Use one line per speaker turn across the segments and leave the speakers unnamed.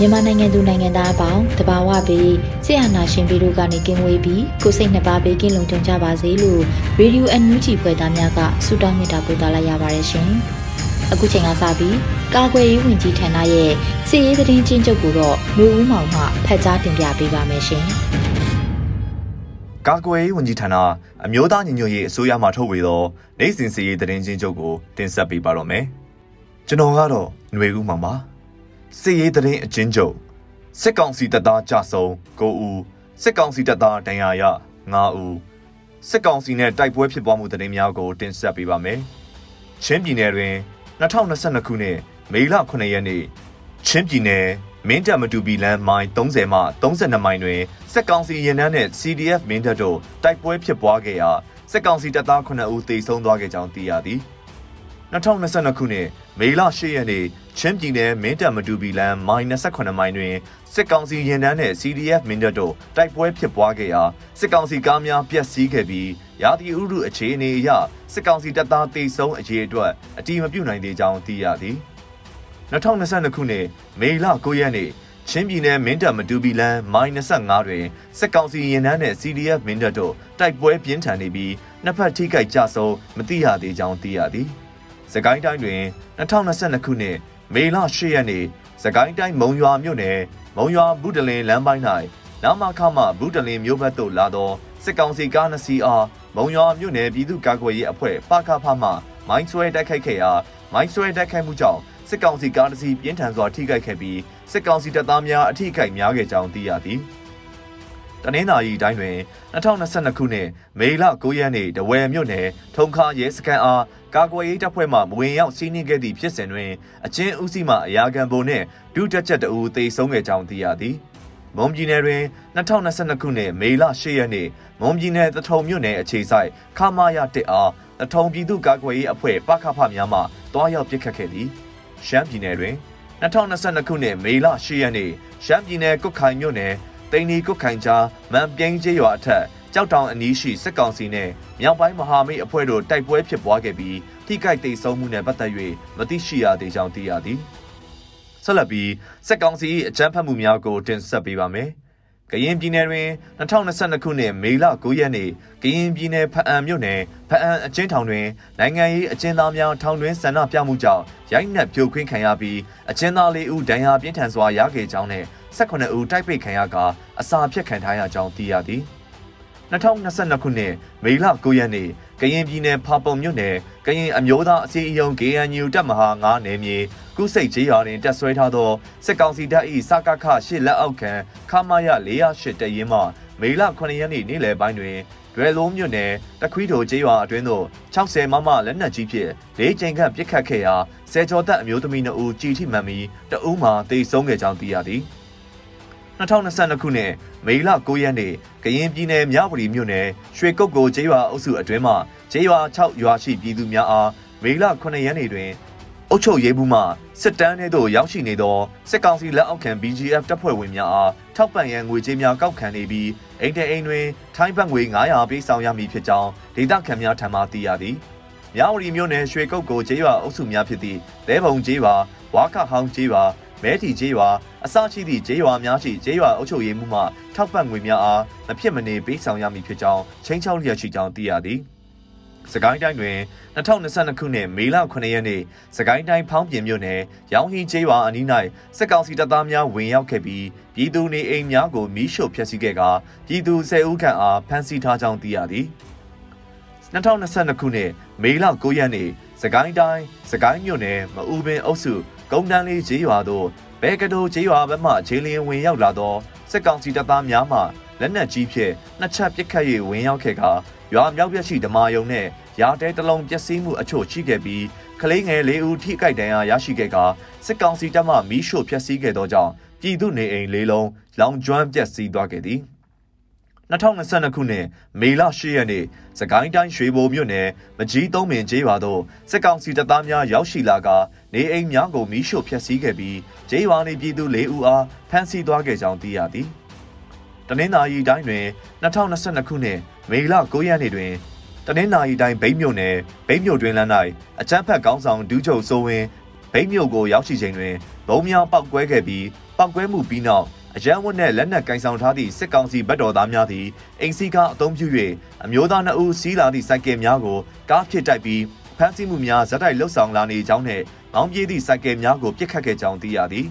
မြန်မာနိုင်ငံသူနိုင်ငံသားအပေါင်းတဘာဝပြီးဆရာနာရှင်ပြီးတို့ကနေကင်းဝေးပြီးကိုစိတ်နှစ်ပါးဘေးကင်းလုံခြုံကြပါစေလို့ရေဒီယိုအန်ယူဂျီဖွယ်သားများကဆုတောင်းမေတ္တာပို့သလာရပါတယ်ရှင်။အခုချိန်ကစပြီးကာကွယ်ရေးဝန်ကြီးဌာနရဲ့စီရေးသတင်းချင်းချုပ်ကိုတော့လူဦးမောင်မှဖတ်ကြားတင်ပြပေးပါမယ်ရှင်။
ကာကွယ်ရေးဝန်ကြီးဌာနအမျိုးသားညီညွတ်ရေးအစိုးရမှထုတ်ဝေသောနိုင်စဉ်စီရေးသတင်းချင်းချုပ်ကိုတင်ဆက်ပေးပါတော့မယ်။ကျွန်တော်ကတော့ຫນွေဦးမောင်ပါ။ စစ်ရေးသတင်းအချင်းချုပ်စစ်ကောင်စီတပ်သားကြဆုံ9ဦးစစ်ကောင်စီတပ်သားဒဏ်ရာရ9ဦးစစ်ကောင်စီနဲ့တိုက်ပွဲဖြစ်ပွားမှုသတင်းများကိုတင်ဆက်ပေးပါမယ်။ချင်းပြည်နယ်တွင်2022ခုနှစ်မေလ9ရက်နေ့ချင်းပြည်နယ်မင်းတပ်မတူပီလမ်းမိုင်30မှ32မိုင်တွင်စစ်ကောင်စီရင်နှန်းနှင့် CDF မင်းတပ်တို့တိုက်ပွဲဖြစ်ပွားခဲ့ရာစစ်ကောင်စီတပ်သား9ဦးသေဆုံးသွားခဲ့ကြောင်းသိရသည်။ 2022ခုနှစ်မေလ10ရက်နေ့ချင်းပြည်နယ်မင်းတပ်မတူပီလမ်းမိုင်28မိုင်တွင်စစ်ကောင်စီရင်တန်းနဲ့ CDF မင်းတပ်တို့တိုက်ပွဲဖြစ်ပွားခဲ့ရာစစ်ကောင်စီကားများပျက်စီးခဲ့ပြီးရာသီဥတုအခြေအနေအရစစ်ကောင်စီတပ်သားတေဆုံးအရေးအတွက်အတိမပြုနိုင်သေးကြောင်းသိရသည်2022ခုနှစ်မေလ9ရက်နေ့ချင်းပြည်နယ်မင်းတပ်မတူပီလမ်းမိုင်25တွင်စစ်ကောင်စီရင်တန်းနဲ့ CDF မင်းတပ်တို့တိုက်ပွဲပြင်းထန်နေပြီးနှစ်ဖက်ထိခိုက်ကြဆုံးမသိရသေးကြောင်းသိရသည်။။ စကိုင်းတိုင်းတွင်2022ခုနှစ်မေလ10ရက်နေ့စကိုင်းတိုင်းမုံရွာမြို့နယ်မုံရွာဘူးတလင်လမ်းပိုင်း၌နာမခမဘူးတလင်မြို့ဘက်သို့လာသောစစ်ကောင်စီကားနှစ်စီးအားမုံရွာမြို့နယ်ပြည်သူ့ကာကွယ်ရေးအဖွဲ့ပကဖမှမိုင်းဆွဲတိုက်ခိုက်ခဲ့ရာမိုင်းဆွဲတိုက်ခိုက်မှုကြောင့်စစ်ကောင်စီကားတစ်စီးပြင်းထန်စွာထိခိုက်ခဲ့ပြီးစစ်ကောင်စီတပ်သားများအထိခိုက်များခဲ့ကြောင်းသိရသည်။ တနင်္သာရီတိုင်းတွင်2022ခုနှစ်မေလ9ရက်နေ့တဝယ်မြို့နယ်ထုံခါရဲစခန်းအားကာကွယ်ရေးတပ်ဖွဲ့မှမဝင်ရောက်စီးနင်းခဲ့သည့်ဖြစ်စဉ်တွင်အချင်းဦးစီးမှအရာခံပုံနှင့်ဒုတက်ချက်တအူသေဆုံးခဲ့ကြောင်းသိရသည်မွန်ပြည်နယ်တွင်2022ခုနှစ်မေလ10ရက်နေ့မွန်ပြည်နယ်တထုံမြို့နယ်အခြေဆိုင်ခမာရတစ်အားတထုံပြည်သူ့ကာကွယ်ရေးအဖွဲ့ပကဖများမှတွားရောက်ပစ်ခတ်ခဲ့သည်ရှမ်းပြည်နယ်တွင်2022ခုနှစ်မေလ10ရက်နေ့ရှမ်းပြည်နယ်ကုတ်ခိုင်မြို့နယ် တိန်နီကုတ်ခိုင်ကြားမန်ပြင်းကျေးရွာအထက်ကြောက်တောင်အနီးရှိစစ်ကောင်စီနဲ့မြောက်ပိုင်းမဟာမိတ်အဖွဲ့တို့တိုက်ပွဲဖြစ်ပွားခဲ့ပြီးထိခိုက်ဒေဆုံးမှုနဲ့ပတ်သက်၍မသိရှိရသေးကြောင်းသိရသည်ဆက်လက်ပြီးစစ်ကောင်စီအကြမ်းဖက်မှုများကိုတင်ဆက်ပေးပါမယ် ကရင်ပြည်နယ်တွင်2022ခုနှစ်မေလ9ရက်နေ့ကရင်ပြည်နယ်ဖအံမြို့နယ်ဖအံအကျဉ်းထောင်တွင်နိုင်ငံရေးအကျဉ်းသားများထောင်တွင်ဆန္ဒပြမှုကြောင့်ရိုက်နှက်ဖြိုခွင်းခံရပြီးအကျဉ်းသား၄ဦးဒဏ်ရာပြင်းထန်စွာရခဲ့ကြောင်းနဲ့18ဦးတိုက်ပိတ်ခံရကအစာဖြတ်ခံထားရကြောင်းသိရသည်2022ခုနှစ်မေလ9ရက်နေ့ ကရင်ပြည်နယ်ဖာပုံမြို့နယ်ကရင်အမျိုးသားအစည်းအရုံး KNU တပ်မဟာ9နယ်မြေကုစိတ်ကျေးရွာတွင်တက်ဆွဲထားသောစစ်ကောင်စီတပ်၏စကခရှစ်လက်အောက်ခံခမာယ408တရင်မှမေလ9ရက်နေ့နေ့လယ်ပိုင်းတွင်ဒွယ်လုံးမြို့နယ်တခွီးတိုကျေးရွာအတွင်းသို့60မမလက်နက်ကြီးဖြင့်လေးကြိမ်ခန့်ပစ်ခတ်ခဲ့ရာဆယ်ကျော်သက်အမျိုးသမီး2ဦးကြီးထိမှန်ပြီးတဦးမှာတေဆုံးခဲ့ကြောင်းသိရသည်။ 2022ခုနှစ်မေလ9ရက်နေ့ကရင်ပြည်နယ်မြဝတီမြို့နယ်ရွှေကုတ်ကိုကျေးရွာအုပ်စုအတွင်းမှကျေးရွာ6ရွာရှိပြည်သူများအားမေလ9ရက်နေ့တွင်အုပ်ချုပ်ရေးမှုမှစစ်တမ်းထဲသို့ရောက်ရှိနေသောစစ်ကောင်စီလက်အောက်ခံ BGF တပ်ဖွဲ့ဝင်များအားထောက်ပံ့ရန်ငွေကြေးများကောက်ခံနေပြီးအိမ်တဲအိမ်တွင် ထိုင်းဘတ်ငွေ900ပေးဆောင်ရမည်ဖြစ်ကြောင်းဒေသခံများထံမှသိရသည်။မြဝတီမြို့နယ်ရွှေကုတ်ကိုကျေးရွာအုပ်စုများဖြစ်သည့်လဲဘုံကျေးရွာဝါခဟောင်းကျေးရွာ မဲတီကျေးရွာအစရှိသည့်ကျေးရွာများရှိကျေးရွာအုပ်ချုပ်ရေးမှုမှထောက်ပံ့ငွေများအားမဖြစ်မနေပေးဆောင်ရမည်ဖြစ်ကြောင်းချင်းချောက်လျက်ရှိကြောင်းသိရသည်ကစကိုင်းတိုင်းတွင်2022ခုနှစ်မေလ9ရက်နေ့စကိုင်းတိုင်းဖောင်းပြင်မြို့နယ်ရောင်ဟင်းကျေးရွာအနီး၌စစ်ကောင်စီတပ်သားများဝင်ရောက်ခဲ့ပြီးပြည်သူနေအိမ်များကိုမီးရှို့ဖျက်ဆီးခဲ့ကာပြည်သူ10ဦးခန့်အားဖမ်းဆီးထားကြောင်းသိရသည်2022ခုနှစ်မေလ9ရက်နေ့စကိုင်းတိုင်းစကိုင်းမြို့နယ်မအူပင်အုပ်စု ကုန်းတန်းလေးကျေးရွာသို့ဘဲကတိုကျေးရွာဘက်မှခြေလျင်ဝင်ရောက်လာသောစစ်ကောင်စီတပ်သားများမှလက်နက်ကြီးဖြင့်နှစ်ချက်ပစ်ခတ်၍ဝင်ရောက်ခဲ့ကာရွာမြောက်ပြက်ရှိဓမာယုံနှင့်ရာတဲတလုံးပျက်စီးမှုအချို့ရှိခဲ့ပြီးကလေးငယ်လေးဦးထိခိုက်ဒဏ်ရာရရှိခဲ့ကာစစ်ကောင်စီတပ်မှမီးရှို့ဖျက်ဆီးခဲ့သောကြောင့်ပြည်သူနေအိမ်လေးလုံးလောင်ကျွမ်းပျက်စီးသွားခဲ့သည် 2022ခုနှစ်မေလ10ရက်နေ့စကိုင်းတိုင်းရွှေဘိုမြို့နယ်မကြီးသုံးပင်ကျေးရွာသို့စစ်ကောင်စီတပ်သားများရောက်ရှိလာကနေအိမ်များကိုမီးရှို့ဖျက်ဆီးခဲ့ပြီးကျေးရွာနေပြည်သူ၄ဦးအားဖမ်းဆီးသွားခဲ့ကြောင်းသိရသည်။တနင်္သာရီတိုင်းတွင်2022ခုနှစ်မေလ9ရက်နေ့တွင်တနင်္သာရီတိုင်းဗိမ်းမြို့နယ်ဗိမ်းမြို့တွင်လမ်း၌အကြမ်းဖက်ကောင်းဆောင်ဒူးချုပ်စိုးဝင်းဗိမ်းမြို့ကိုရောက်ရှိချိန်တွင်ဘုံများပောက်ကွဲခဲ့ပြီးပောက်ကွဲမှုပြီးနောက် အရန်ဝတ်နဲ့လက်နက်ကင်ဆောင်ထားသည့်စစ်ကောင်စီဗတ်တော်သားများသည်အိမ်စီကားအုံပြု၍အမျိုးသားနှစ်ဦးစီးလာသည့်စိုက်ကယ်များကိုကားဖြစ်တိုက်ပြီးဖမ်းဆီးမှုများဇက်တိုက်လှုပ်ဆောင်လာနေကြောင်းနှင့်မောင်းပြေးသည့်စိုက်ကယ်များကိုပစ်ခတ်ခဲ့ကြောင်းသိရသည်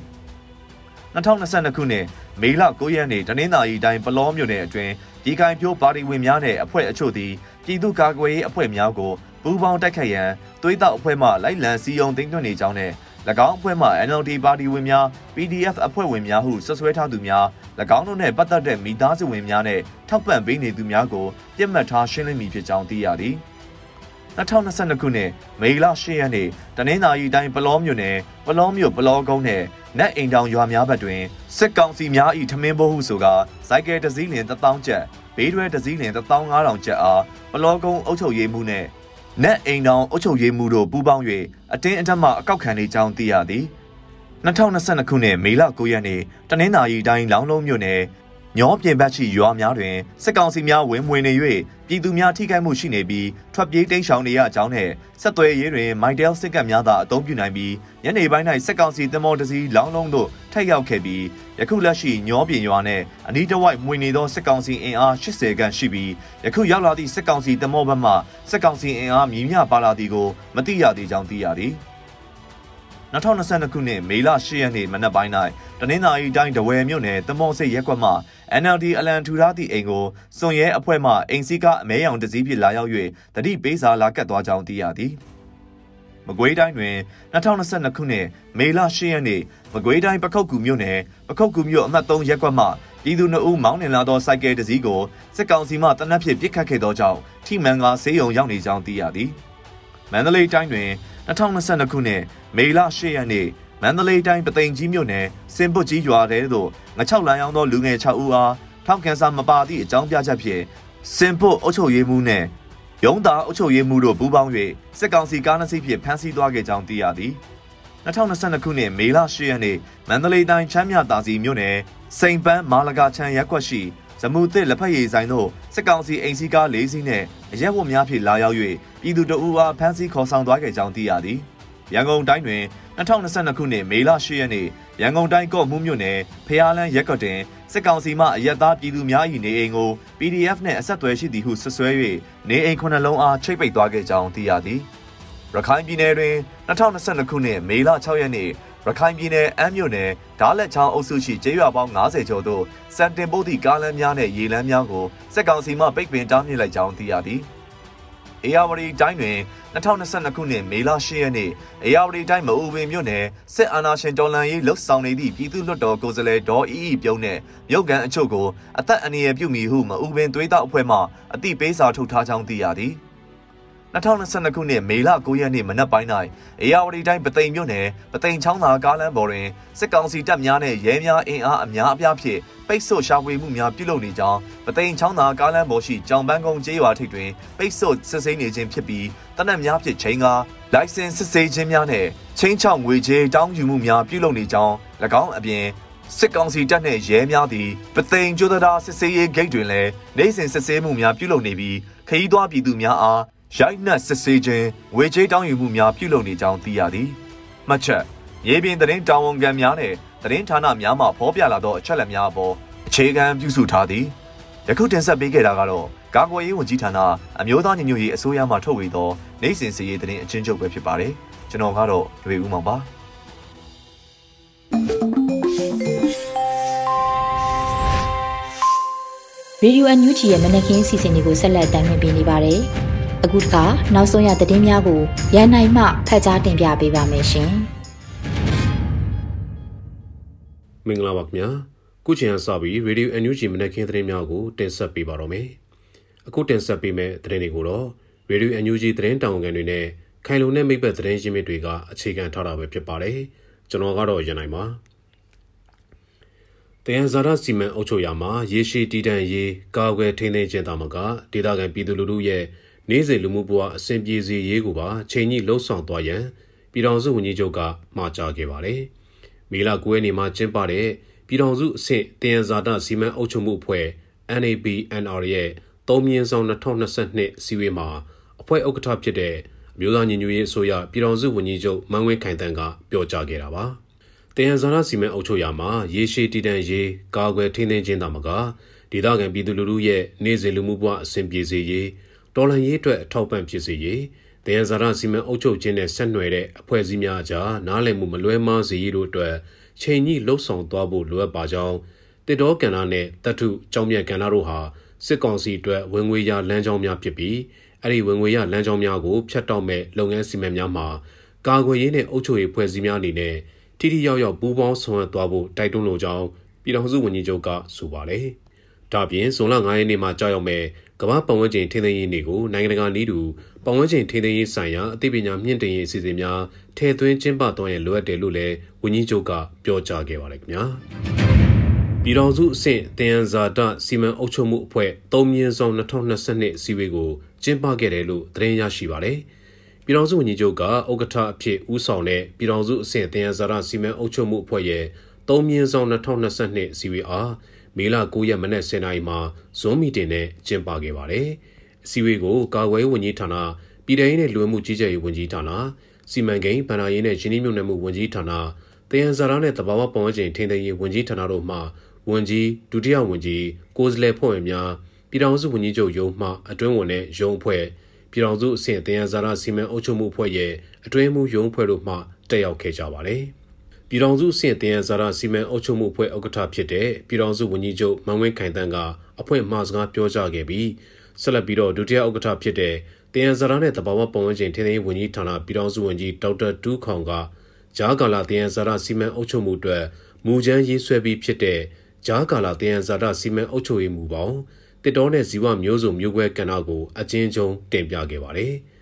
2022ခုနှစ်မေလ9ရက်နေ့တနင်္သာရီတိုင်းပလောမြို့နယ်အတွင်းဒီကိုင်ပြိုးပါတီဝင်များနဲ့အဖွဲ့အချို့သည်ပြည်သူ့ကာကွယ်ရေးအဖွဲ့များကိုပူးပေါင်းတိုက်ခိုက်ရန်သွေးတောက်အဖွဲ့မှလိုက်လံစီယုံသိမ်းသွင်းနေကြောင်းနဲ့၎ င်းအဖွဲ့မှ NLD ပါတီဝင်များ PDF အဖွဲ့ဝင်များဟုဆွဆွဲထားသူများ၎င်းတို့နှင့်ပတ်သက်တဲ့မိသားစုဝင်များနဲ့ထောက်ပံ့ပေးနေသူများကိုပြစ်မှတ်ထားရှင်းလင်းမိဖြစ်ကြောင်းသိရသည်2022ခုနှစ်မေလ10ရက်နေ့တနင်္သာရီတိုင်းပလောမြို့နယ်ပလောမြို့ပလောကုန်းနယ်နတ်အိမ်တောင်ရွာများဘက်တွင်စစ်ကောင်စီများ၏ထမင်းဘိုးဟုဆိုကာစိုက်ကယ်တစည်းလင်1000ကျပ်ဘေးတွဲတစည်းလင်15000ကျပ်အားပလောကုန်းအုပ်ချုပ်ရေးမှုနှင့် နက်အိမ်တောင်အုပ်ချုပ်ရေးမှုတို့ပူးပေါင်း၍အတင်းအဓမ္မအကောက်ခံနေကြောင်းသိရသည်2022ခုနှစ်မေလ9ရက်နေ့တနင်္သာရီတိုင်းလောင်းလုံးမြို့နယ် ညောပြင်ဘက်ရှိရွာများတွင်စစ်ကောင်စီများဝင်မွေနေ၍ပြည်သူများထိခိုက်မှုရှိနေပြီးထွက်ပြေးတိမ်းရှောင်နေရကြောင်းနဲ့ဆက်သွယ်ရေးတွင်မိုက်တယ်စစ်ကပ်များသာအသုံးပြုနိုင်ပြီးညနေပိုင်း၌စစ်ကောင်စီတမော်တစီလောင်းလုံးတို့ထက်ရောက်ခဲ့ပြီးယခုလက်ရှိညောပြင်ရွာနှင့်အနီးတစ်ဝိုက်မှွေနေသောစစ်ကောင်စီအင်အား80ခန့်ရှိပြီးယခုရောက်လာသည့်စစ်ကောင်စီတမောဘက်မှစစ်ကောင်စီအင်အားမြင့်မြပါလာသည်ကိုမသိရသေးကြောင်းသိရသည် 2022ခုနှစ်မေလ10ရက်နေ့မနက်ပိုင်း၌တနင်္သာရီတိုင်းတဝယ်မြို့နယ်တမော့စိတ်ရက်ကွက်မှ NLD အလံထူထားသည့်အိမ်ကိုစွန်ရဲအဖွဲ့မှအိမ်စီကအမဲရောင်တစည်းဖြင့်လာရောက်၍တတိပေးစာလာကတ်သွားကြောင်းသိရသည်မကွေးတိုင်းတွင်2022ခုနှစ်မေလ10ရက်နေ့မကွေးတိုင်းပခုတ်ကူမြို့နယ်ပခုတ်ကူမြို့အမှတ်3ရက်ကွက်မှပြည်သူနှုတ်မောင်းနှင်လာသောစိုက်ကယ်တစ်စီးကိုစစ်ကောင်စီမှတနက်ဖြစ်ပစ်ခတ်ခဲ့သောကြောင့်ထိမှန်ကဆေးရုံရောက်နေကြောင်းသိရသည် မန္တလေးတိုင်းတွင်2022ခုနှစ်မေလ10ရက်နေ့မန္တလေးတိုင်းပသိမ်ကြီးမြို့နယ်စင်ပုတ်ကြီးရွာထဲသို့ငချောက်လမ်းရောက်သောလူငယ်6ဦးအားထောက်ကန်စာမပါသည့်အကြောင်းပြချက်ဖြင့်စင်ပုတ်အုပ်ချုပ်ရေးမှူးနှင့်ရုံးသားအုပ်ချုပ်ရေးမှူးတို့ပူးပေါင်း၍စစ်ကောင်စီကားနှစ်စီးဖြင့်ဖမ်းဆီးသွားခဲ့ကြောင်းသိရသည်2022ခုနှစ်မေလ10ရက်နေ့မန္တလေးတိုင်းချမ်းမြသာစီမြို့နယ်စိန်ပန်းမာလကာချန်ရက်ကွက်ရှိဇမူသစ်လက်ဖက်ရည်ဆိုင်တို့စစ်ကောင်စီအိမ်စီကား၄စီးနဲ့ အရက်ဝတ်များဖြင့်လာရောက်၍ပြည်သူတအူအားဖမ်းဆီးခေါ်ဆောင်သွားခဲ့ကြောင်းသိရသည်ရန်ကုန်တိုင်းတွင်2022ခုနှစ်မေလ10ရက်နေ့ရန်ကုန်တိုင်းကော့မှုမြို့နယ်ဖျားလန်းရက်ကွက်တွင်စစ်ကောင်စီမှအရက်သားပြည်သူများ၏နေအိမ်ကို PDF နှင့်အဆက်အသွယ်ရှိသည်ဟုဆွဆွဲ၍နေအိမ်ခုနှလုံးအားချိတ်ပိတ်သွားခဲ့ကြောင်းသိရသည်ရခိုင်ပြည်နယ်တွင်2022ခုနှစ်မေလ6ရက်နေ့ ရခိုင်ပြည်နယ်အမ်းမြို့နယ်ဓားလက်ချောင်းအုပ်စုရှိကျေးရွာပေါင်း90ကျော်သို့စံတင်ပုတ်သည့်ကားလမ်းများနဲ့ရေလမ်းများကိုစစ်ကောင်စီမှပိတ်ပင်တားမြစ်လိုက်ကြောင်းသိရသည်။အေယာဝတီတိုင်းတွင်2022ခုနှစ်မေလ10ရက်နေ့အေယာဝတီတိုင်းမအူပင်မြို့နယ်စစ်အာဏာရှင်တော်လှန်ရေးလှုပ်ဆောင်နေသည့်ပြည်သူ့လွှတ်တော်ကိုယ်စားလှယ်ဒေါ်အီအီပြုံးနဲ့မြို့ကန်အချို့ကိုအသက်အန္တရာယ်ပြုမိဟုမအူပင်သွေးတောက်အဖွဲ့မှအသိပေးစာထုတ်ထားကြောင်းသိရသည်။ 2022ခုနှစ်မေလ9ရက်နေ့မနက်ပိုင်း၌အေယာဝတီတိုင်းပသိမ်မြို့နယ်ပသိမ်ချောင်းသာကားလမ်းပေါ်တွင်စစ်ကောင်စီတပ်များနဲ့ရဲများအင်အားအများအပြားဖြင့်ပိတ်ဆို့ရှာဖွေမှုများပြုလုပ်နေကြောင်းပသိမ်ချောင်းသာကားလမ်းပေါ်ရှိကြောင်ပန်းကုန်းကျေးရွာထိပ်တွင်ပိတ်ဆို့စစ်ဆေးနေခြင်းဖြစ်ပြီးတနက်များဖြင့်ချိန်ကားလိုင်စင်စစ်ဆေးခြင်းများနဲ့ချင်းချောက်ငွေကြေးတောင်းယူမှုများပြုလုပ်နေကြောင်း၎င်းအပြင်စစ်ကောင်စီတပ်နှင့်ရဲများသည်ပသိမ်ကျွန်းသာစစ်ဆေးရေးဂိတ်တွင်လည်းနိုင်စဉ်စစ်ဆေးမှုများပြုလုပ်နေပြီးခရီးသွားပြည်သူများအား ရိုက်နှက်စစ်ဆေးခြင်းဝေချေးတောင်းယူမှုများပြုလုပ်နေကြောင်းသိရသည်။မှတ်ချက်ရေပြင်သတင်းတာဝန်ခံများနဲ့သတင်းဌာနများမှဖော်ပြလာသောအချက်အလက်များအပေါ်အခြေခံပြုစုထားသည်။ယခုတင်ဆက်ပေးခဲ့တာကတော့ကာကွယ်ရေးဝန်ကြီးဌာနအမျိုးသားညီညွတ်ရေးအစိုးရမှထုတ်ဝေသောနိုင်စဉ်စီရေးသတင်းအချင်းချုပ်ပဲဖြစ်ပါတယ်ကျွန်တော်ကတော့ຫນွေဦးမောင်ပါ
ရေဒီယိုအန်ယူဂျီရဲ့မနက်ခင်းစီစဉ်တွေကိုဆက်လက်တင်ပြနေပါတယ်။ အခုတစ်ခါနောက်ဆုံးရသတင်းများကိုရန်နိုင်မှဖတ်ကြားတင်ပြပေးပါမယ်ရှင်။
မင်္ဂလာပါခင်ဗျာ။ခုချိန်ကစပြီးရေဒီယိုအန်ယူဂျီမနက်ခင်းသတင်းများကိုတင်ဆက်ပေးပါတော့မယ်။အခုတင်ဆက်ပေးမယ့်သတင်းတွေကိုတော့ရေဒီယိုအန်ယူဂျီသတင်းတောင်ခံတွေနဲ့ခိုင်လုံတဲ့မိဘသတင်းရင်းမြစ်တွေကအခြေခံထားတာပဲဖြစ်ပါတယ်။ကျွန်တော်ကတော့ရန်နိုင်ပါ။တယံဇာရစီမံအုပ်ချုပ်ရာမှာရေရှည်တည်တံ့ရေးကာကွယ်ထိန်းသိမ်းခြင်းတာမကဒေသခံပြည်သူလူထုရဲ့ နေ့စဉ်လူမှုဘဝအဆင်ပြေစေရေးကိုပါချိန်ကြီးလှုံ့ဆော်သွားရန်ပြည်ထောင်စုဝန်ကြီးချုပ်ကမှာကြားခဲ့ပါတယ်။မေလ9ရက်နေ့မှာကျင်းပတဲ့ပြည်ထောင်စုအဆင့်တယံဇာတစီမံအုပ်ချုပ်မှုအဖွဲ့ NABNR ရဲ့၃မြင်းဆောင်2022စီဝေးမှာအဖွဲ့ဥက္ကဋ္ဌဖြစ်တဲ့မြို့သားညီညွတ်ရေးအစိုးရပြည်ထောင်စုဝန်ကြီးချုပ်မန်းဝင်းခိုင်တန်းကပြောကြားခဲ့တာပါ။တယံဇာရစီမံအုပ်ချုပ်ရာမှာရေရှည်တည်တံ့ရေးကာကွယ်ထိန်းသိမ်းခြင်းသာမကဒေသခံပြည်သူလူထုရဲ့နေ့စဉ်လူမှုဘဝအဆင်ပြေစေရေး တော်လှန်ရေးအတွက်အထောက်ပံ့ဖြစ်စေရေးတယံဇာရစီမံအုပ်ချုပ်ခြင်းနဲ့ဆက်နွယ်တဲ့အဖွဲ့အစည်းများအကြားနားလည်မှုမလွဲမှားစေရေးတို့အတွက်ချိန်ညှိလှုပ်ဆောင်သွားဖို့လိုအပ်ပါကြောင်းတစ်တော်ကဏ္ဍနဲ့တတ်ထုကြောင်းမြတ်ကဏ္ဍတို့ဟာစစ်ကောင်စီအတွက်ဝင်ငွေရလမ်းကြောင်းများဖြစ်ပြီးအဲ့ဒီဝင်ငွေရလမ်းကြောင်းများကိုဖျက်တောက်မဲ့လုပ်ငန်းစီမံများမှာကာကွယ်ရေးနဲ့အုပ်ချုပ်ရေးဖွဲ့စည်းများအနေနဲ့ထိထိရောက်ရောက်ပူးပေါင်းဆောင်ရွက်သွားဖို့တိုက်တွန်းလိုကြောင်းပြည်ထောင်စုဝန်ကြီးချုပ်ကဆိုပါတယ်။ ဒါပြင်ဇွန်လ9ရက်နေ့မှာကြာရောက်မဲ့ကမ္ဘာပတ်ဝန်းကျင်ထိန်းသိမ်းရေးနေ့ကိုနိုင်ငံတကာနည်းတူပတ်ဝန်းကျင်ထိန်းသိမ်းရေးဆိုင်ရာအသိပညာမြင့်တင်ရေးအစီအစဉ်များထည့်သွင်းကျင်းပသွားရင်လိုအပ်တယ်လို့လည်းဝန်ကြီးချုပ်ကပြောကြားခဲ့ပါတယ်ခင်ဗျာ။ပြည်ထောင်စုအဆင့်တင်ယံဇာတစီမံအုပ်ချုပ်မှုအဖွဲ့၃မြင်းဆောင်2022စီဝေးကိုကျင်းပခဲ့တယ်လို့သတင်းရရှိပါတယ်။ပြည်ထောင်စုဝန်ကြီးချုပ်ကဥက္ကဋ္ဌအဖြစ်ဦးဆောင်တဲ့ပြည်ထောင်စုအဆင့်တင်ရဇာရစီမံအုပ်ချုပ်မှုအဖွဲ့ရဲ့၃မြင်းဆောင်2022စီဝေးအား မေလ9ရက်မနေ့10:00နာရီမှာဇွန်မီတင်နဲ့ကျင်းပခဲ့ပါတယ်။အစည်းအဝေးကိုကာကွယ်ရေးဝန်ကြီးဌာနပြည်ထောင်ရေးနဲ့လူဝင်မှုကြီးကြပ်ရေးဝန်ကြီးဌာနစီမံကိန်းဗဏ္ဍာရေးနဲ့ရင်းနှီးမြှုပ်နှံမှုဝန်ကြီးဌာနတင်ရဇာရနဲ့တဘာဝပတ်ဝန်းကျင်ထိန်းသိမ်းရေးဝန်ကြီးဌာနတို့မှဝန်ကြီးဒုတိယဝန်ကြီးကိုယ်စားလှယ်ဖွဲ့ဝင်များပြည်ထောင်စုဝန်ကြီးချုပ်ရုံးမှအတွင်းဝန်နဲ့ရုံးအဖွဲ့ပြည်ထောင်စုအဆင့်တင်ရဇာရစီမံအုပ်ချုပ်မှုအဖွဲ့ရဲ့အတွင်းမှုရုံးဖွဲ့တို့မှတက်ရောက်ခဲ့ကြပါတယ်။ ပြည်ထောင်စုအဆင့်တင်ရဇာရစီမံအုပ်ချုပ်မှုအဖွဲ့ဥက္ကဋ္ဌဖြစ်တဲ့ပြည်ထောင်စုဝန်ကြီးချုပ်မန်ဝင်းခိုင်တန်းကအဖွဲ့မှစကားပြောကြားခဲ့ပြီးဆက်လက်ပြီးတော့ဒုတိယဥက္ကဋ္ဌဖြစ်တဲ့တင်ရဇာရနဲ့တဘာဝပတ်ဝန်းကျင်ထင်းထင်းဝန်ကြီးဌာနပြည်ထောင်စုဝန်ကြီးဒေါက်တာတူးခေါင်ကဂျားကာလာတင်ရဇာရစီမံအုပ်ချုပ်မှုအတွက်မူချမ်းရေးဆွဲပြီးဖြစ်တဲ့ဂျားကာလာတင်ရဇာရစီမံအုပ်ချုပ်ရေးမူပေါင်းတစ်တော်နဲ့ဇီဝမျိုးစုံမျိုးကွဲကဏ္ဍကိုအချင်းချင်းတင်ပြခဲ့ပါတယ်။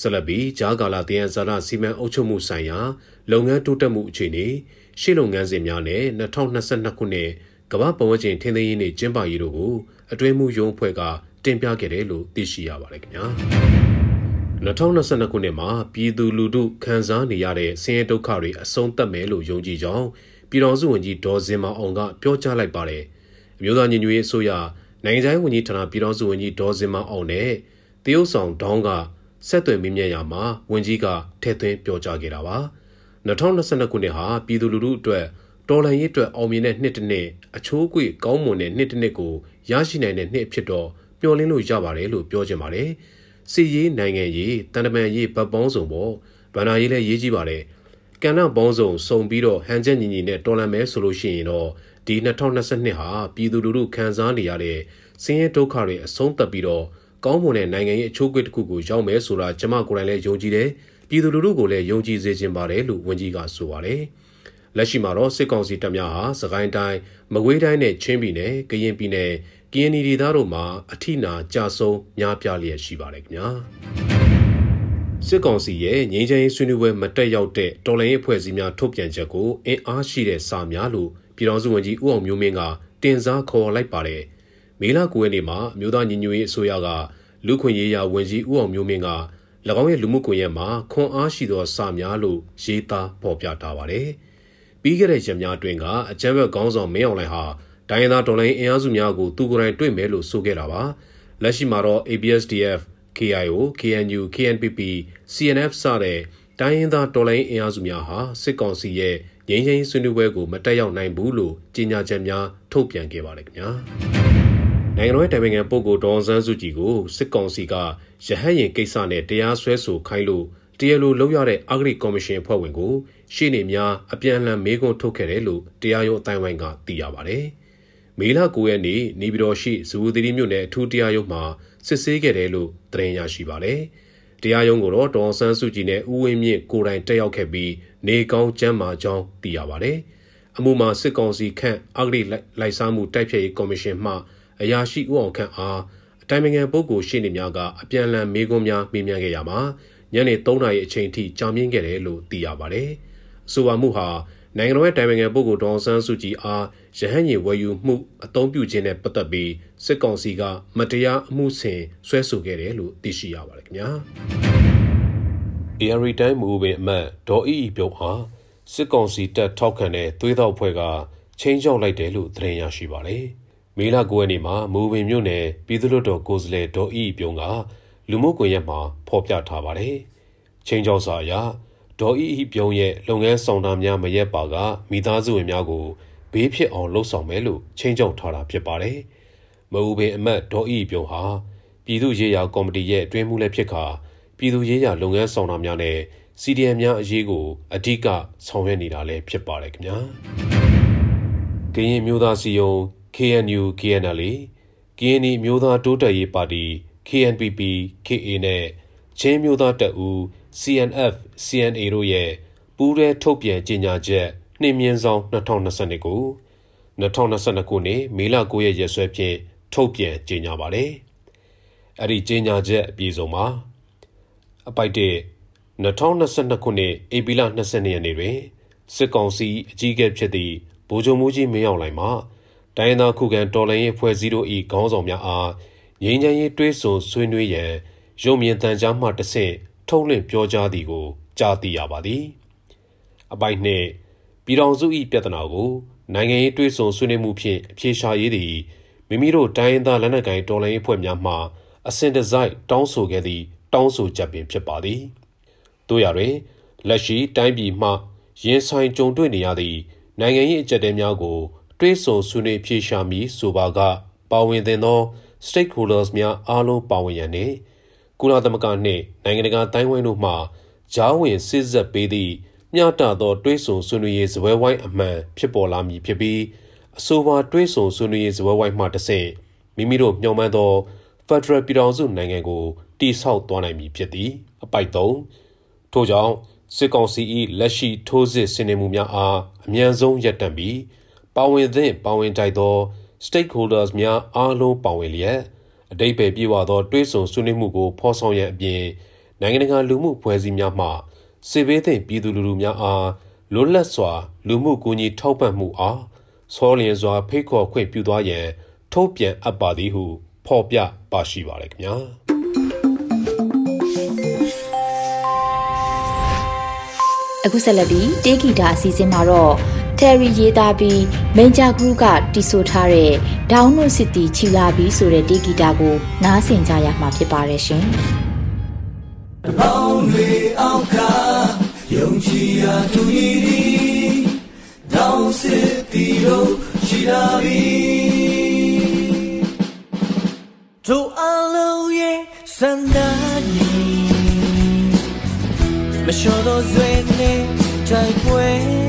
ဆက်လက်ပြီးဂျားကာလာတယံဇာရစီမံအုပ်ချုပ်မှုဆိုင်ရာ လုပ်ငန်းတိုးတက်မှုအခြေအနေရှေ့လုပ်ငန်းစဉ်များနဲ့2022ခုနှစ်ကမ္ဘာပတ်ဝန်းကျင်ထိန်းသိမ်းရေးနှင့်ကျင်းပရေးတို့ကိုအတွင်းမှုရုံးအဖွဲ့ကတင်ပြခဲ့တယ်လို့သိရှိရပါတယ်ခင်ဗျာ။2022ခုနှစ်မှာပြည်သူလူထုခံစားနေရတဲ့ဆင်းရဲဒုက္ခတွေအဆုံးသတ်မယ်လို့ယုံကြည်ကြောင်းပြည်တော်စုဝန်ကြီးဒေါ်စင်မောင်အောင်ကပြောကြားလိုက်ပါတယ်။အမျိုးသားညီညွတ်ရေးအစိုးရနိုင်ငံခြားရေးဝန်ကြီးဌာနပြည်ထောင်စုဝန်ကြီးဒေါ်စင်မအောင်နဲ့တရုတ်ဆောင်ဒေါင်းကဆက်သွယ်မိမြတ်ရာမှာဝန်ကြီးကထည့်သွင်းပြောကြားခဲ့တာပါ 2022ခုနှစ်ဟာပြည်သူလူထုအတွက်တော်လှန်ရေးအတွက်အောင်မြင်တဲ့နှစ်တစ်နှစ်အချိုးအကွေ့ကောင်းမွန်တဲ့နှစ်တစ်နှစ်ကိုရရှိနိုင်တဲ့နှစ်ဖြစ်တော့မျှော်လင့်လို့ရပါတယ်လို့ပြောချင်ပါတယ်စီရေးနိုင်ငံရေးတန်တမန်ရေးဗတ်ပေါင်းစုံပေါ့ဗန္ဒာရေးလည်းရေးကြည့်ပါတယ်ကဏ္ဍပေါင်းစုံစုံပြီးတော့ဟန်ချက်ညီညီနဲ့တော်လန်မဲဆိုလို့ရှိရင်တော့ဒီ2022ဟာပြည်သူလူထုခံစားနေရတဲ့ဆင်းရဲဒုက္ခတွေအဆုံးသတ်ပြီးတော့ကောင်းမွန်တဲ့နိုင်ငံရေးအချိုးအကွေ့တစ်ခုကိုရောက်မယ်ဆိုတာကျွန်မကိုယ်တိုင်လည်းယုံကြည်တယ် ပြည်သူလူထုကိုလည်းယုံကြည်စေချင်ပါတယ်လို့ဝန်ကြီးကဆိုပါတယ်လက်ရှိမှာတော့စစ်ကောင်စီတပ်များဟာစကိုင်းတိုင်းမကွေးတိုင်းနဲ့ချင်းပြည်နယ်ကရင်ပြည်နယ်ကရင်ပြည်သားတို့မှာအထိနာကြဆုံးများပြားလျက်ရှိပါတယ်ခင်ဗျာစစ်ကောင်စီရဲ့ငြိမ်းချမ်းရေးဆွေးနွေးပွဲမတက်ရောက်တဲ့တော်လှန်ရေးအဖွဲ့အစည်းများထုတ်ပြန်ချက်ကိုအင်အားရှိတဲ့စာများလို့ပြည်ထောင်စုဝန်ကြီးဦးအောင်မျိုးမင်းကတင်စားခေါ်လိုက်ပါတယ်။မေလ9ရက်နေ့မှာမြို့သားညီညွတ်ရေးအစိုးရကလူခွင့်ရေးရာဝန်ကြီးဦးအောင်မျိုးမင်းက၎ င်းရဲ့လူမှုကွန်ရက်မှာခွန်အားရှိသောစာများလို့ရေးသားဖော်ပြထားပါတယ်။ပြီးခဲ့တဲ့ရက်များအတွင်းကအကြမ်းဖက်ခေါင်းဆောင်မင်းအောင်လှိုင်ဟာဒိုင်းနာဒေါ်လာအင်အားစုများကိုသူကိုယ်တိုင်တွေ့မယ်လို့ဆိုခဲ့တာပါ။လက်ရှိမှာတော့ ABSDF KIO, KNU, KNPP, CNF စတဲ့တိုင်းရင်းသားတော်လှန်ရေးအင်အားစုများဟာစစ်ကောင်စီရဲ့ငြိမ်းချမ်းရေးဆွေးနွေးပွဲကိုမတက်ရောက်နိုင်ဘူးလို့ကြေညာချက်များထုတ်ပြန်ခဲ့ပါတယ်ခင်ဗျာ နိုင်ငံတော်တိုင်ပင်ခံပုဂ္ဂိုလ်ဒေါ်ဆန်းစုကြည်ကိုစစ်ကောင်စီကရဟတ်ရင်ကိစ္စနဲ့တရားစွဲဆိုခိုင်းလို့တရားလိုလုပ်ရတဲ့အဂရိကော်မရှင်အဖွဲ့ဝင်ကိုရှေ့နေများအပြန်အလှန်မေးခွန်းထုတ်ခဲ့တယ်လို့တရားရုံးအတိုင်းဝိုင်းကသိရပါတယ်။မေလ9ရက်နေ့နေပြည်တော်ရှိဇူဝတိရီမြို့နယ်အထူးတရားရုံးမှာစစ်ဆေးခဲ့တယ်လို့သတင်းရရှိပါတယ်။တရားရုံးကိုတော့ဒေါ်ဆန်းစုကြည်နဲ့ဦးဝင်းမြင့်ကိုယ်တိုင်တက်ရောက်ခဲ့ပြီးနေကောင်းကျမ်းမာကြောင်းသိရပါတယ်။အမှုမှာစစ်ကောင်စီခန့်အဂရိလိုက်စားမှုတိုက်ဖျက်ရေးကော်မရှင်မှ အရာရှိဦးအောင်ခန့်အားအတိုင်ပင်ခံပုဂ္ဂိုလ်ရှေ့နေများကအပြန်အလှန်မေးခွန်းများမေးမြန်းခဲ့ရမှာညနေ3နာရီအချိန်ထိကြာမြင့်ခဲ့တယ်လို့သိရပါတယ်။အဆိုပါမှုဟာနိုင်ငံတော်ရဲ့တိုင်ပင်ခံပုဂ္ဂိုလ်ဒေါန်ဆန်းစုကြည်အားရဟန်းညီဝယ်ယူမှုအသုံးပြုခြင်းနဲ့ပတ်သက်ပြီးစစ်ကောင်စီကမတရားအမှုဆင်ဆွဲဆိုခဲ့တယ်လို့သိရှိရပါတယ်ခင်ဗျာ။ AR တိုင်းမူပင်အမတ်ဒေါ်အီအီပြုံးအားစစ်ကောင်စီတပ်ထောက်ခံတဲ့သွေးတောက်ဖွဲ့ကချင်းချောက်လိုက်တယ်လို့သတင်းရရှိပါတယ်။ မေလ9ရက်နေ့မှာမူပင်မြို့နယ်ပြည်သူ့တော်ကိုယ်စားလှယ်ဒေါ်အီအီပြုံးကလူမှုကွန်ရက်မှာဖော်ပြထားပါတယ်။ချင်းချောက်စာအရဒေါ်အီအီပြုံးရဲ့လုပ်ငန်းဆောင်တာများမရက်ပါကမိသားစုဝင်များကိုဘေးဖြစ်အောင်လှုပ်ဆောင်မယ်လို့ချင်းချောက်ထားတာဖြစ်ပါတယ်။မအူပင်အမတ်ဒေါ်အီအီပြုံးဟာပြည်သူ့ရေးရာကော်မတီရဲ့အတွင်းမှုလည်းဖြစ်ခါပြည်သူ့ရေးရာလုပ်ငန်းဆောင်တာများနဲ့ CDM များအရေးကိုအဓိကဆောင်ရွက်နေတာလည်းဖြစ်ပါတယ်ခင်ဗျာ။ကရင်မျိုးသားစီယုံ KNU KNL KNI မျိုးသားတိုးတက်ရေးပါတီ KNPP KA နဲ့ချင်းမျိုးသားတပ်ဦး CNF CNA တို့ရဲ့ပူးရဲထုတ်ပြန်ကြေညာချက်နှင်းမြင့်ဆောင်2022ကို2022ခုနှစ်မေလ9ရက်ရက်စွဲဖြင့်ထုတ်ပြန်ကြေညာပါတယ်။အဲ့ဒီကြေညာချက်အပြည့်စုံမှာအပိုက်တဲ့2022ခုနှစ်ဧပြီလ22ရက်နေ့တွင်စစ်ကောင်စီအကြီးအကဲဖြစ်သည့်ဗိုလ်ချုပ်မှုကြီးမင်းအောင်လှိုင်မှ တိုင်းသားခုခံတော်လှန်ရေးဖွဲ့စည်းတို့၏ခေါင်းဆောင်များအားငြိမ်းချမ်းရေးတွေးဆုံဆွေးနွေးရန်ရုံမြင့်တန်ကြားမှတဆင့်ထုတ်လွှင့်ပြောကြားသည်ကိုကြားသိရပါသည်အပိုက်နှင့်ပြည်တော်စု၏ပြဿနာကိုနိုင်ငံရေးတွေးဆုံဆွေးနွေးမှုဖြင့်အပြေရှားရေးသည်မိမိတို့တိုင်းသားလက်နက်ကိုင်တော်လှန်ရေးဖွဲ့များမှအစဉ်တစိုက်တောင်းဆိုခဲ့သည့်တောင်းဆိုချက်ပင်ဖြစ်ပါသည်တို့ရတွင်လက်ရှိတိုင်းပြည်မှရင်ဆိုင်ကြုံတွေ့နေရသည့်နိုင်ငံရေးအကြက်တဲများကို တွေးဆုံဆွေးနွေးဖြေရှာမည်ဆိုပါက ပါဝင်သင့်သော stakeholders များအားလုံးပါဝင်ရန်နှင့်ကုလသမဂ္ဂနှင့်နိုင်ငံတကာတိုင်းဝိုင်းတို့မှဂျားဝင်စစ်ဆက်ပေးသည့်မျှတသောတွေးဆုံဆွေးနွေးရေးစပွဲဝိုင်းအမှန်ဖြစ်ပေါ်လာမည်ဖြစ်ပြီးအဆိုပါတွေးဆုံဆွေးနွေးရေးစပွဲဝိုင်းမှတစ်ဆင့်မိမိတို့မျှော်မှန်းသော Federal ပြည်ထောင်စုနိုင်ငံကိုတည်ဆောက်သွားနိုင်မည်ဖြစ်သည်အပိုက်3ထို့ကြောင့်စစ်ကောင်စီ၏လက်ရှိထိုးစစ်ဆင်နေမှုများအားအမြန်ဆုံးရပ်တန့်ပြီး ပါဝင်သည့်ပါဝင်တိုက်သော stakeholders များအားလုံးပါဝင်လျက်အတိတ်ပဲပြေဝသောတွေးဆုံဆွေးနွေးမှုကိုဖော်ဆောင်ရန်အပြင်နိုင်ငံတကာလူမှုဖွဲ့စည်းများမှစေဘေးသည့်ပြည်သူလူထုများအားလွတ်လပ်စွာ လူမှုကူညီထောက်ပံ့မှုအားဆောလျင်စွာဖိတ်ခေါ်ခွင့်ပြုသွားရန်ထုတ်ပြန်အပ်ပါသည်ဟုဖော်ပြပါရှိပါရခင်ဗျာ
အခုဆက်လက်ပြီးတေဂီတာအစီအစဉ်မှာတော့ Terry ရေးသားပြီး Major Group ကတီးဆိုထားတဲ့ Down No City ချီလာပြီးဆိုတဲ့တေဂီတာကို နားဆင်ကြရမှာဖြစ်ပါတယ်ရှင်။တပေါင်းတွေအောက်ကယုံကြည်ရာသူဤသည် Down City တို့ချီလာပြီးတို့အလုံးရဲ့စန္ဒာညီမလျှော်တော့ဆွေနဲ့တိုက်ပွဲ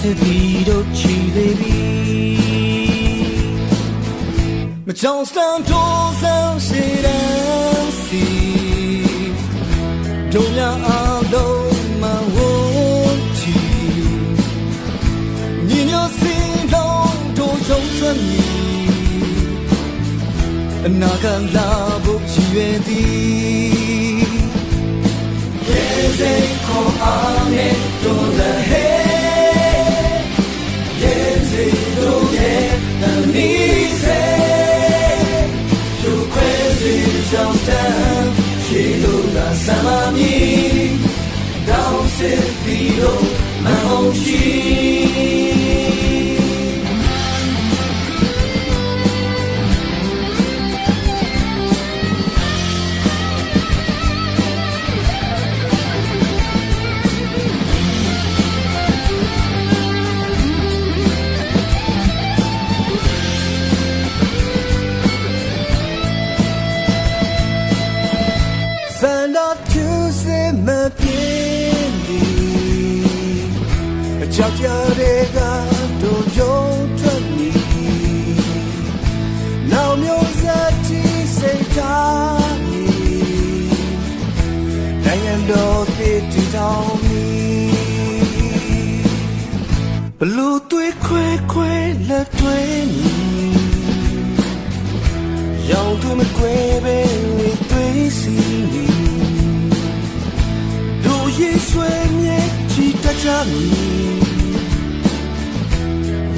စစ်ပြီးတော့ချီသေးပြီမကြောင်စတန်တော့ဆောင်ရှိတဲ့စီတို့များအားလုံးမဝချီညီညွတ်စင်တော့တို့ရုံထွက်မည်အနာဂတ်လာဖို့ရည်ရွယ်သည်ရေစိတ်ခေါ်အားနဲ့တို့လ ရဲ့တနည်းစေသူခွဲ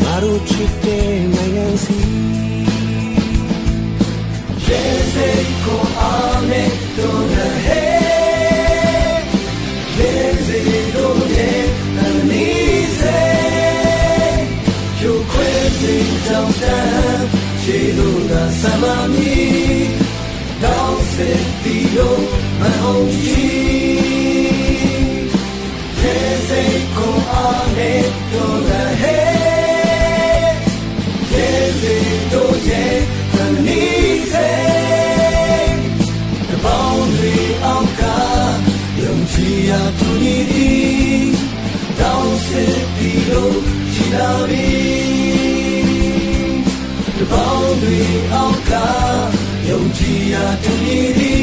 ငါတို့ချ
စ်တဲ့နိုင်ငံစီရေစိတ်ကိုအားနဲ့တို့နဲ့ဟဲ ကြည်ရာသူညီဒီတောင်းစစ်ပြီးတော့ချီလာပြီတပေါင်းတွေအောက်ကယုံကြည်ရာသူညီဒီ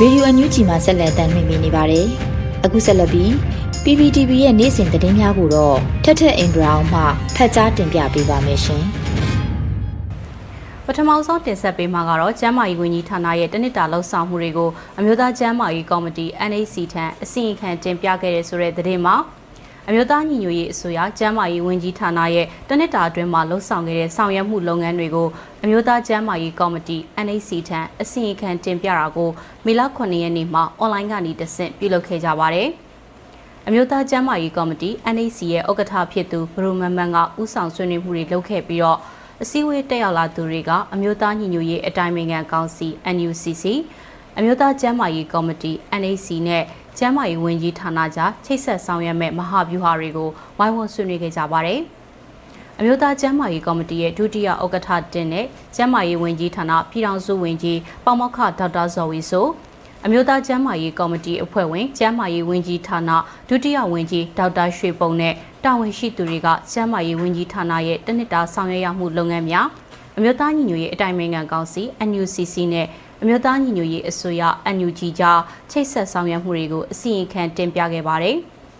ရာသူညီဒီတောင်းစစ်ပြီးတော့ချီလာပြီ
ရေဒီယိုအန်ယူဂျီမှာဆက်လက်တင်ပြနေပါတယ်။အခုဆက်လက်ပြီး PPTV ရဲ့နေ့စဉ်သတင်းများကိုတော့ထက်ထက်အင်ဒရာအောင်မှဖတ်ကြားတင်ပြပေးပါမယ်ရှင်။
ပထမဆုံးတင်ဆက်ပေးမှာကတော့ကျန်းမာရေးဝန်ကြီးဌာနရဲ့တနစ်တာလှုပ်ဆောင်မှုတွေကိုအမျိုးသားကျန်းမာရေးကော်မတီ NAC ထံအစီရင်ခံတင်ပြခဲ့တဲ့ဆိုတဲ့သတင်းမှာ အမျိုးသားညီညွတ်ရေးအစိုးရကျန်းမာရေးဝန်ကြီးဌာနရဲ့တနစ်တာအတွင်းမှာလှုပ်ဆောင်ခဲ့တဲ့ဆောင်ရွက်မှုလုပ်ငန်းတွေကိုအမျိုးသားကျန်းမာရေးကော်မတီ NAC ထံအစီရင်ခံတင်ပြတာကိုမေလ9ရက်နေ့မှာအွန်လိုင်းကနေတဆင့်ပြုလုပ်ခဲ့ကြပါတယ်။အမျိုးသားကျန်းမာရေးကော်မတီ NAC ရဲ့ဥက္ကဋ္ဌဖြစ်သူဘရူမန်မန်ကဥဆောင်ဆွေးနွေးမှုတွေလုပ်ခဲ့ပြီးတော့အစည်းအဝေးတက်ရောက်လာသူတွေကအမျိုးသားညီညွတ်ရေးအတိုင်းအမြံကောင်စီ NUCC အမျိုးသားကျန်းမာရေးကော်မတီ NAC နဲ့ ကျန်းမာရေးဝန်ကြီးဌာနကြားချိတ်ဆက်ဆောင်ရွက်မဲ့မဟာဗျူဟာတွေကိုဝိုင်းဝန်းဆွေးနွေးခဲ့ကြပါတယ်။အမျိုးသားကျန်းမာရေးကော်မတီရဲ့ဒုတိယဥက္ကဋ္ဌတင်တဲ့ကျန်းမာရေးဝန်ကြီးဌာနပြည်ထောင်စုဝန်ကြီးပေါမောက္ခဒေါက်တာဇော်ဝီဆိုအမျိုးသားကျန်းမာရေးကော်မတီအဖွဲ့ဝင်ကျန်းမာရေးဝန်ကြီးဌာနဒုတိယဝန်ကြီးဒေါက်တာရွှေပုံနဲ့တာဝန်ရှိသူတွေကကျန်းမာရေးဝန်ကြီးဌာနရဲ့တနစ်တာဆောင်ရွက်ရမှုလုပ်ငန်းများအမျိုးသားညီညွတ်ရေးအတိုင်းအမြံကောင်စီ NUCC နဲ့ အမျိုးသားညီညွတ်ရေးအစိုးရ NUG ကြားချိတ်ဆက်ဆောင်ရွက်မှုတွေကိုအစီရင်ခံတင်ပြခဲ့ပါတယ်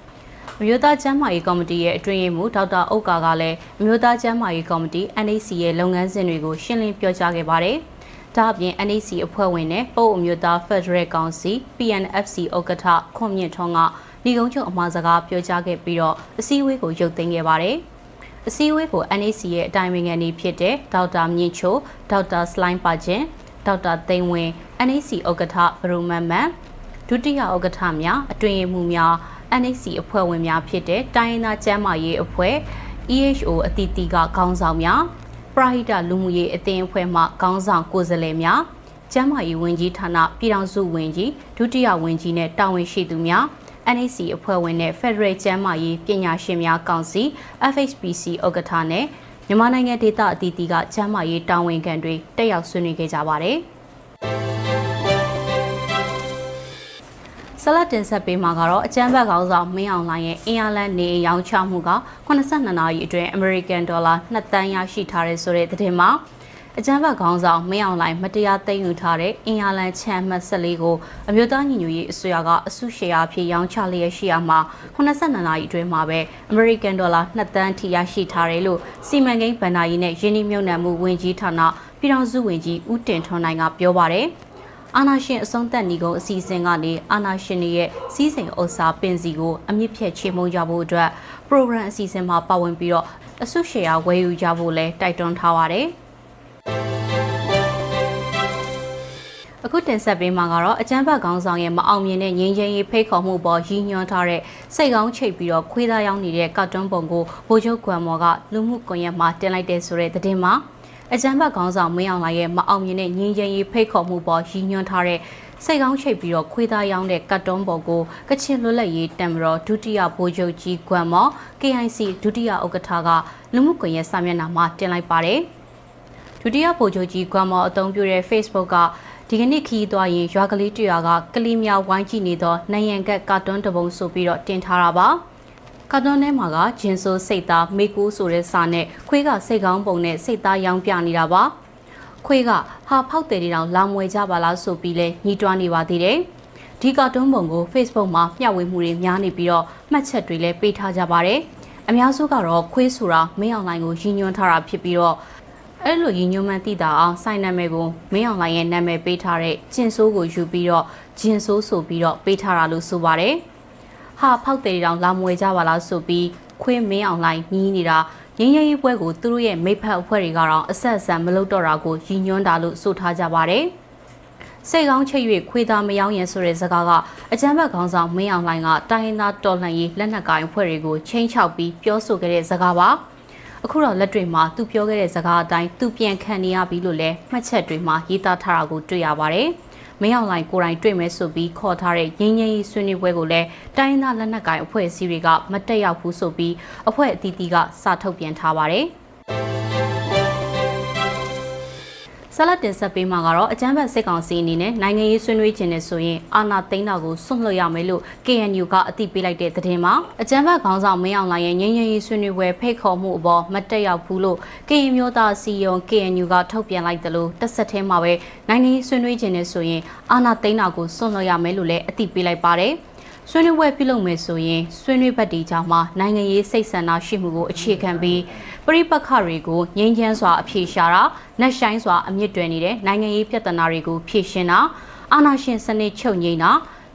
။အမျိုးသားကျန်းမာရေးကော်မတီရဲ့အတွင်းရေးမှူးဒေါက်တာအုတ်ကာကလည်းအမျိုးသားကျန်းမာရေးကော်မတီ NAC ရဲ့လုပ်ငန်းစဉ်တွေကိုရှင်းလင်းပြောကြားခဲ့ပါတယ်။ဒါ့အပြင် NAC အဖွဲ့ဝင်နဲ့ပို့အမျိုးသား Federal ကောင်စီ PNFC ဥက္ကဋ္ဌခွန်မြင့်ထွန်းကညီကုန်းချုပ်အမှားစကားပြောကြားခဲ့ပြီးတော့အစည်းအဝေးကိုရုပ်သိမ်းခဲ့ပါတယ်။အစည်းအဝေးကို NAC ရဲ့အတိုင်းအမြံနေဖြစ်တဲ့ဒေါက်တာမြင့်ချိုဒေါက်တာစလိုင်းပါချင်း ဒေါက်တာသိန်းဝင်း NAC ဥက္ကဋ္ဌဘရူမန်မန်ဒုတိယဥက္ကဋ္ဌများအတွင်မှုများ NAC အဖွဲ့ဝင်များဖြစ်တဲ့တိုင်းရင်းသားကျန်းမာရေးအဖွဲ့ EHO အသီးသီးကခေါင်းဆောင်များပရဟိတလူမှုရေးအသင်းအဖွဲ့မှခေါင်းဆောင်ကိုယ်စားလှယ်များကျန်းမာရေးဝန်ကြီးဌာနပြည်ထောင်စုဝန်ကြီးဒုတိယဝန်ကြီးနဲ့တာဝန်ရှိသူများ NAC အဖွဲ့ဝင်နဲ့ Federal ကျန်းမာရေးပညာရှင်များကောင်စီ FHPC ဥက္ကဋ္ဌနဲ့ မြန်မာနိုင်ငံဒေသအသီးသီးကကျန်းမာရေးတာဝန်ခံတွေတက်ရောက်ဆွေးနွေးခဲ့ကြပါတယ်။ဆလတ်တင်ဆက်ပေးမှာကတော့အကျန်းဘတ်ကောင်းဆောင်မင်းအောင်လှိုင်ရဲ့အင်အားလန်နေရောင်းချမှုက82နာရီအတွင်း American Dollar 2တန်းရရှိထားတဲ့ဆိုတဲ့သတင်းမှာ အကြမ်းဖက်ခေါင်းဆောင်မင်းအောင်လှိုင်မတရားသိမ်းယူထားတဲ့အင်အားလန်ချမ်းမှတ်14ကိုအမျိုးသားညီညွတ်ရေးအစိုးရကအစုရှယ်ယာဖြစ်ရောင်းချလျက်ရှိရမှာ82နာရီအတွင်းမှာပဲ American Dollar 2တန်းထိရရှိထားတယ်လို့စီမံကိန်းဗန်နာရေးနဲ့ယင်းနှမြုံနယ်မှုဝန်ကြီးဌာနပြည်ထောင်စုဝန်ကြီးဦးတင်ထွန်းနိုင်ကပြောပါတယ်အာနာရှင်အဆုံးသက်ညီကုန်းအစီအစဉ်ကနေအာနာရှင်တွေရဲ့စီးစိမ်ဥစ္စာပင်စီကိုအမြင့်ဖြတ်ချေမှုန်းကြဖို့အတွက် program အစီအစဉ်မှာပါဝင်ပြီးတော့အစုရှယ်ယာဝယ်ယူကြဖို့လဲတိုက်တွန်းထားပါတယ်။ အခုတင်ဆက်ပေးမှာကတော့အကြမ်းဖက်ခေါင်းဆောင်ရဲ့မအောင်မြင်တဲ့ငြိမ်းချမ်းရေးဖိတ်ခေါ်မှုပေါ်ရည်ညွှန်းထားတဲ့စိတ်ကောင်းချိတ်ပြီးတော့ခွေးသားရောက်နေတဲ့ကာတွန်းပုံကိုဗိုလ်ချုပ်ကွမ်မော်ကလူမှုကွန်ရက်မှာတင်လိုက်တဲ့ဆိုတဲ့သတင်းမှာအကြမ်းဖက်ခေါင်းဆောင်မင်းအောင်လှိုင်ရဲ့မအောင်မြင်တဲ့ငြိမ်းချမ်းရေးဖိတ်ခေါ်မှုပေါ်ရည်ညွှန်းထားတဲ့စိတ်ကောင်းချိတ်ပြီးတော့ခွေးသားရောင်းတဲ့ကတ်တွန်းပေါ်ကိုကချင်လွတ်လပ်ရေးတံမတော်ဒုတိယဗိုလ်ချုပ်ကြီးကွမ်မော် KIC ဒုတိယဥက္ကဋ္ဌကလူမှုကွန်ရက်စာမျက်နှာမှာတင်လိုက်ပါတယ် ဒုတိယဗိုလ်ချုပ်ကြီးကွမ်မော်အသုံးပြုတဲ့ Facebook ကဒီကနေ့ခီးသွားရင်ရွာကလေးတရွာကကလေးများဝိုင်းကြည့်နေသောနိုင်ရန်ကတ်ကာတွန်းတပုံဆိုပြီးတော့တင်ထားတာပါကာတွန်းထဲမှာကဂျင်းဆိုစိတ်သားမေကူးဆိုတဲ့စာနဲ့ခွေးကစိတ်ကောင်းပုံနဲ့စိတ်သားရောင်းပြနေတာပါခွေးကဟာဖောက်တယ်တောင်လာမွေကြပါလားဆိုပြီးလဲညှိတွားနေပါသေးတယ်ဒီကာတွန်းပုံကို Facebook မှာမျှဝေမှုတွေများနေပြီးတော့မှတ်ချက်တွေလည်းပေးထားကြပါတယ်အများစုကတော့ခွေးဆိုတာမင်းအောင်လိုင်းကိုရည်ညွှန်းထားတာဖြစ်ပြီးတော့ အဲ့လိုရည်ညွှန်းမှန်းသိတာအောင်စိုင်းနာမည်ကိုမင်းအောင်လိုင်းရဲ့နာမည်ပေးထားတဲ့ဂျင်ဆိုးကိုယူပြီးတော့ဂျင်ဆိုးဆိုပြီးတော့ပေးထားတာလို့ဆိုပါတယ်။ဟာဖောက်တယ်တောင်လာမွေကြပါလားဆိုပြီးခွေးမင်းအောင်လိုင်းညီးနေတာရင်းရရေးပွဲကိုသူတို့ရဲ့မိဖက်အဖွဲ့တွေကတော့အဆက်အဆံမလုပ်တော့တာကိုရည်ညွှန်းတာလို့ဆိုထားကြပါတယ်။စိတ်ကောင်းချိတ်၍ခွေးသားမယောင်းရင်ဆိုတဲ့စကားကအကြမ်းဖက်ခေါင်းဆောင်မင်းအောင်လှိုင်ကတိုင်းရင်းသားတော်လှန်ရေးလက်နက်ကိုင်အဖွဲ့တွေကိုချင်းချောက်ပြီးပြောဆိုခဲ့တဲ့စကားပါ။ အခုတော့လက်တွေမှာသူပြောခဲ့တဲ့စကားအတိုင်းသူပြန်ခံနေရပြီလို့လည်းမှတ်ချက်တွေမှာရေးသားထားတာကိုတွေ့ရပါတယ်။မင်းအောင်လိုင်ကိုယ်တိုင်တွေ့မယ်ဆိုပြီးခေါ်ထားတဲ့ငင်းငင်းဆွေးနွေးပွဲကိုလည်းတိုင်းသားလက်နက်ကိုင်အဖွဲ့အစည်းတွေကမတက်ရောက်ဘူးဆိုပြီးအဖွဲ့အသီးသီးကစာထုတ်ပြန်ထားပါတယ်။ ဆက်လက်တင်ဆက်ပေးမှာကတော့အကြမ်းဖက်စစ်ကောင်စီအနေနဲ့နိုင်ငံရေးဆွေးနွေးခြင်းနဲ့ဆိုရင်အာဏာသိမ်းတာကိုစွန့်လွတ်ရမယ်လို့ KNU ကအသိပေးလိုက်တဲ့သတင်းမှာအကြမ်းဖက်ခေါင်းဆောင်မင်းအောင်လှိုင်ရဲ့ငြိမ်းချမ်းရေးဆွေးနွေးပွဲဖိတ်ခေါ်မှုအပေါ်မတက်ရောက်ဘူးလို့ KNU မျိုးသားစီယုံ KNU ကထုတ်ပြန်လိုက်တယ်လို့တစ်ဆက်တည်းမှာပဲနိုင်ငံရေးဆွေးနွေးခြင်းနဲ့ဆိုရင်အာဏာသိမ်းတာကိုစွန့်လွတ်ရမယ်လို့လည်းအသိပေးလိုက်ပါတယ်။ဆွေးနွေးပွဲပြုလုပ်မယ်ဆိုရင်ဆွေးနွေးဘက်တီကြောင့်မှနိုင်ငံရေးစိတ်ဆန္ဒရှိမှုကိုအခြေခံပြီး ပြိပက္ခတွေကိုငြိမ်းချမ်းစွာအဖြေရှာတာနှက်ဆိုင်စွာအမြင့်တွယ်နေတဲ့နိုင်ငံရေးပြဿနာတွေကိုဖြေရှင်းတာအာဏာရှင်စနစ်ချုပ်ငြိမ်းတာ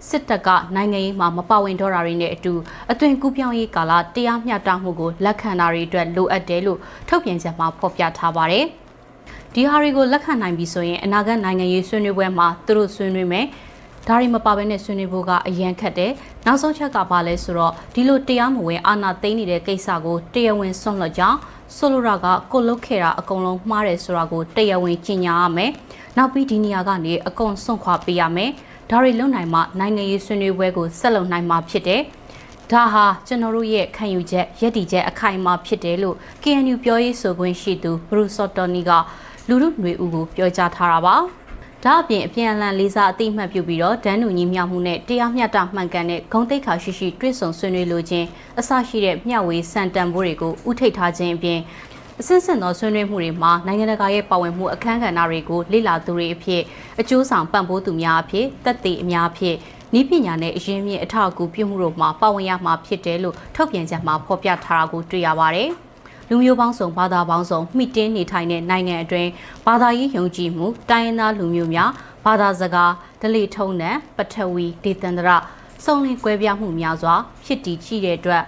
စစ်တပ်ကနိုင်ငံရေးမှာမပါဝင်တော့တာတွေနဲ့အတူအသွင်ကူးပြောင်းရေးကာလတရားမျှတမှုကိုလက်ခံတာတွေအတွက်လိုအပ်တယ်လို့ထုတ်ပြန်ချက်မှာဖော်ပြထားပါတယ်။ဒီဟာတွေကိုလက်ခံနိုင်ပြီဆိုရင်အနာဂတ်နိုင်ငံရေးဆွေးနွေးပွဲမှာသူတို့ဆွေးနွေးမယ်။ဒါတွေမပါဘဲနဲ့ဆွေးနွေးဖို့ကအရန်ခက်တယ်နောက်ဆုံးချက်ကဘာလဲဆိုတော့ဒီလိုတရားမဝင်အာဏာသိမ်းနေတဲ့ကိစ္စကိုတရားဝင်ဆွန့်လွတ်ကြောင်း ဆိုလိုတာကကိုလုတ်ခဲ့တာအကုန်လုံးမှားတယ်ဆိုတာကိုတရားဝင်ကြီးညာရမယ်နောက်ပြီးဒီနေရာကနေအကုန်စွန့်ခွာပေးရမယ်ဒါတွေလုံနိုင်မှနိုင်ငံရေးဆွေးနွေးပွဲကိုဆက်လုပ်နိုင်မှာဖြစ်တယ်ဒါဟာကျွန်တော်တို့ရဲ့ခံယူချက်ရည်တည်ချက်အခိုင်အမာဖြစ်တယ်လို့ KNU ပြောရေးဆိုခွင့်ရှိသူဘရူစော့တော်နီကလူလူຫນွေဦးကိုပြောကြားထားတာပါ ဒါအပြင်အပြန်အလှန်လေးစားအသိမှတ်ပြုပြီးတော့ဒန်းနူညီမျှမှုနဲ့တရားမျှတမှန်ကန်တဲ့ဂုဏ်သိက္ခာရှိရှိတွစ်ဆုံဆွေးနွေးလိုခြင်းအစရှိတဲ့မျှဝေစံတန်ဖိုးတွေကိုဥထိတ်ထားခြင်းအပြင်အစစ်စင်သောဆွေးနွေးမှုတွေမှာနိုင်ငံတကာရဲ့ပါဝင်မှုအခမ်းကဏ္ဍတွေကိုလေ့လာသူတွေအဖြစ်အကျိုးဆောင်ပံ့ပိုးသူများအဖြစ်တက်တည်အများအဖြစ်ဤပညာနဲ့အရင်းမြစ်အထောက်အကူပြုမှုတို့မှာပါဝင်ရမှာဖြစ်တယ်လို့ထုတ်ပြန်ချက်မှာဖော်ပြထားတာကိုတွေ့ရပါတယ်။ လူမျိုးပေါင်းစုံဘာသာပေါင်းစုံမိတင်းနေထိုင်တဲ့နိုင်ငံအတွင်းဘာသာရေးယုံကြည်မှုတိုင်းရင်းသားလူမျိုးများဘာသာစကားဒလိထုံးနဲ့ပထဝီဒေသန္တရစုံလင်ကွဲပြားမှုများစွာ ဖြစ်တည်ရှိတဲ့အတွက်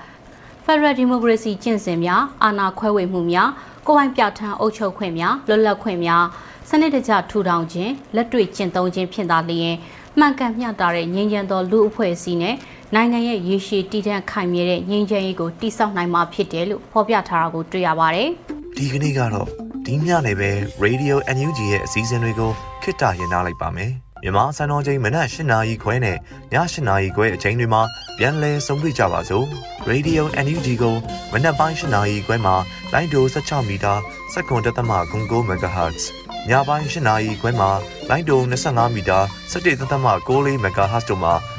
Federal Democracy ကျင့်စဉ်များအာဏာခွဲဝေမှုများကိုယ်ပိုင်ပြဋ္ဌာန်းအုပ်ချုပ်ခွင့်များလွတ်လပ်ခွင့်များစနစ်တကျထူထောင်ခြင်းလက်တွေ့ကျင့်သုံးခြင်းဖြစ်သာလျင်မှန်ကန်မျှတတဲ့ငြိမ်းချမ်းသောလူအဖွဲ့အစည်းနဲ့ နိုင်ငံရဲ့ရေရှည်တည်တံ့ခိုင်မြဲတဲ့ငြိမ်းချမ်းရေးကိုတိစောက်နိုင်မှာဖြစ်တယ်လို့ဖော်ပြထားတာကိုတွေ့ရပါတယ်။
ဒီကနေ့ကတော့ဒီညနေပဲ Radio NUG ရဲ့အစည်းအဝေးကိုခਿੱတရနာလိုက်ပါမယ်။မြန်မာစံတော်ချိန်မနက်၈နာရီခွဲနဲ့ည၈နာရီခွဲအချိန်တွေမှာပြန်လည်ဆုံးဖြတ်ကြပါစို့။ Radio NUG ကိုမနက်ပိုင်း၈နာရီခွဲမှာလိုင်းဒို16မီတာစက္ကန့်တသမ9 MHz ညပိုင်း၈နာရီခွဲမှာလိုင်းဒို25မီတာ17.6 MHz တို့မှာ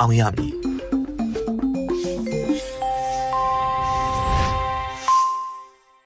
အောင်ရမည်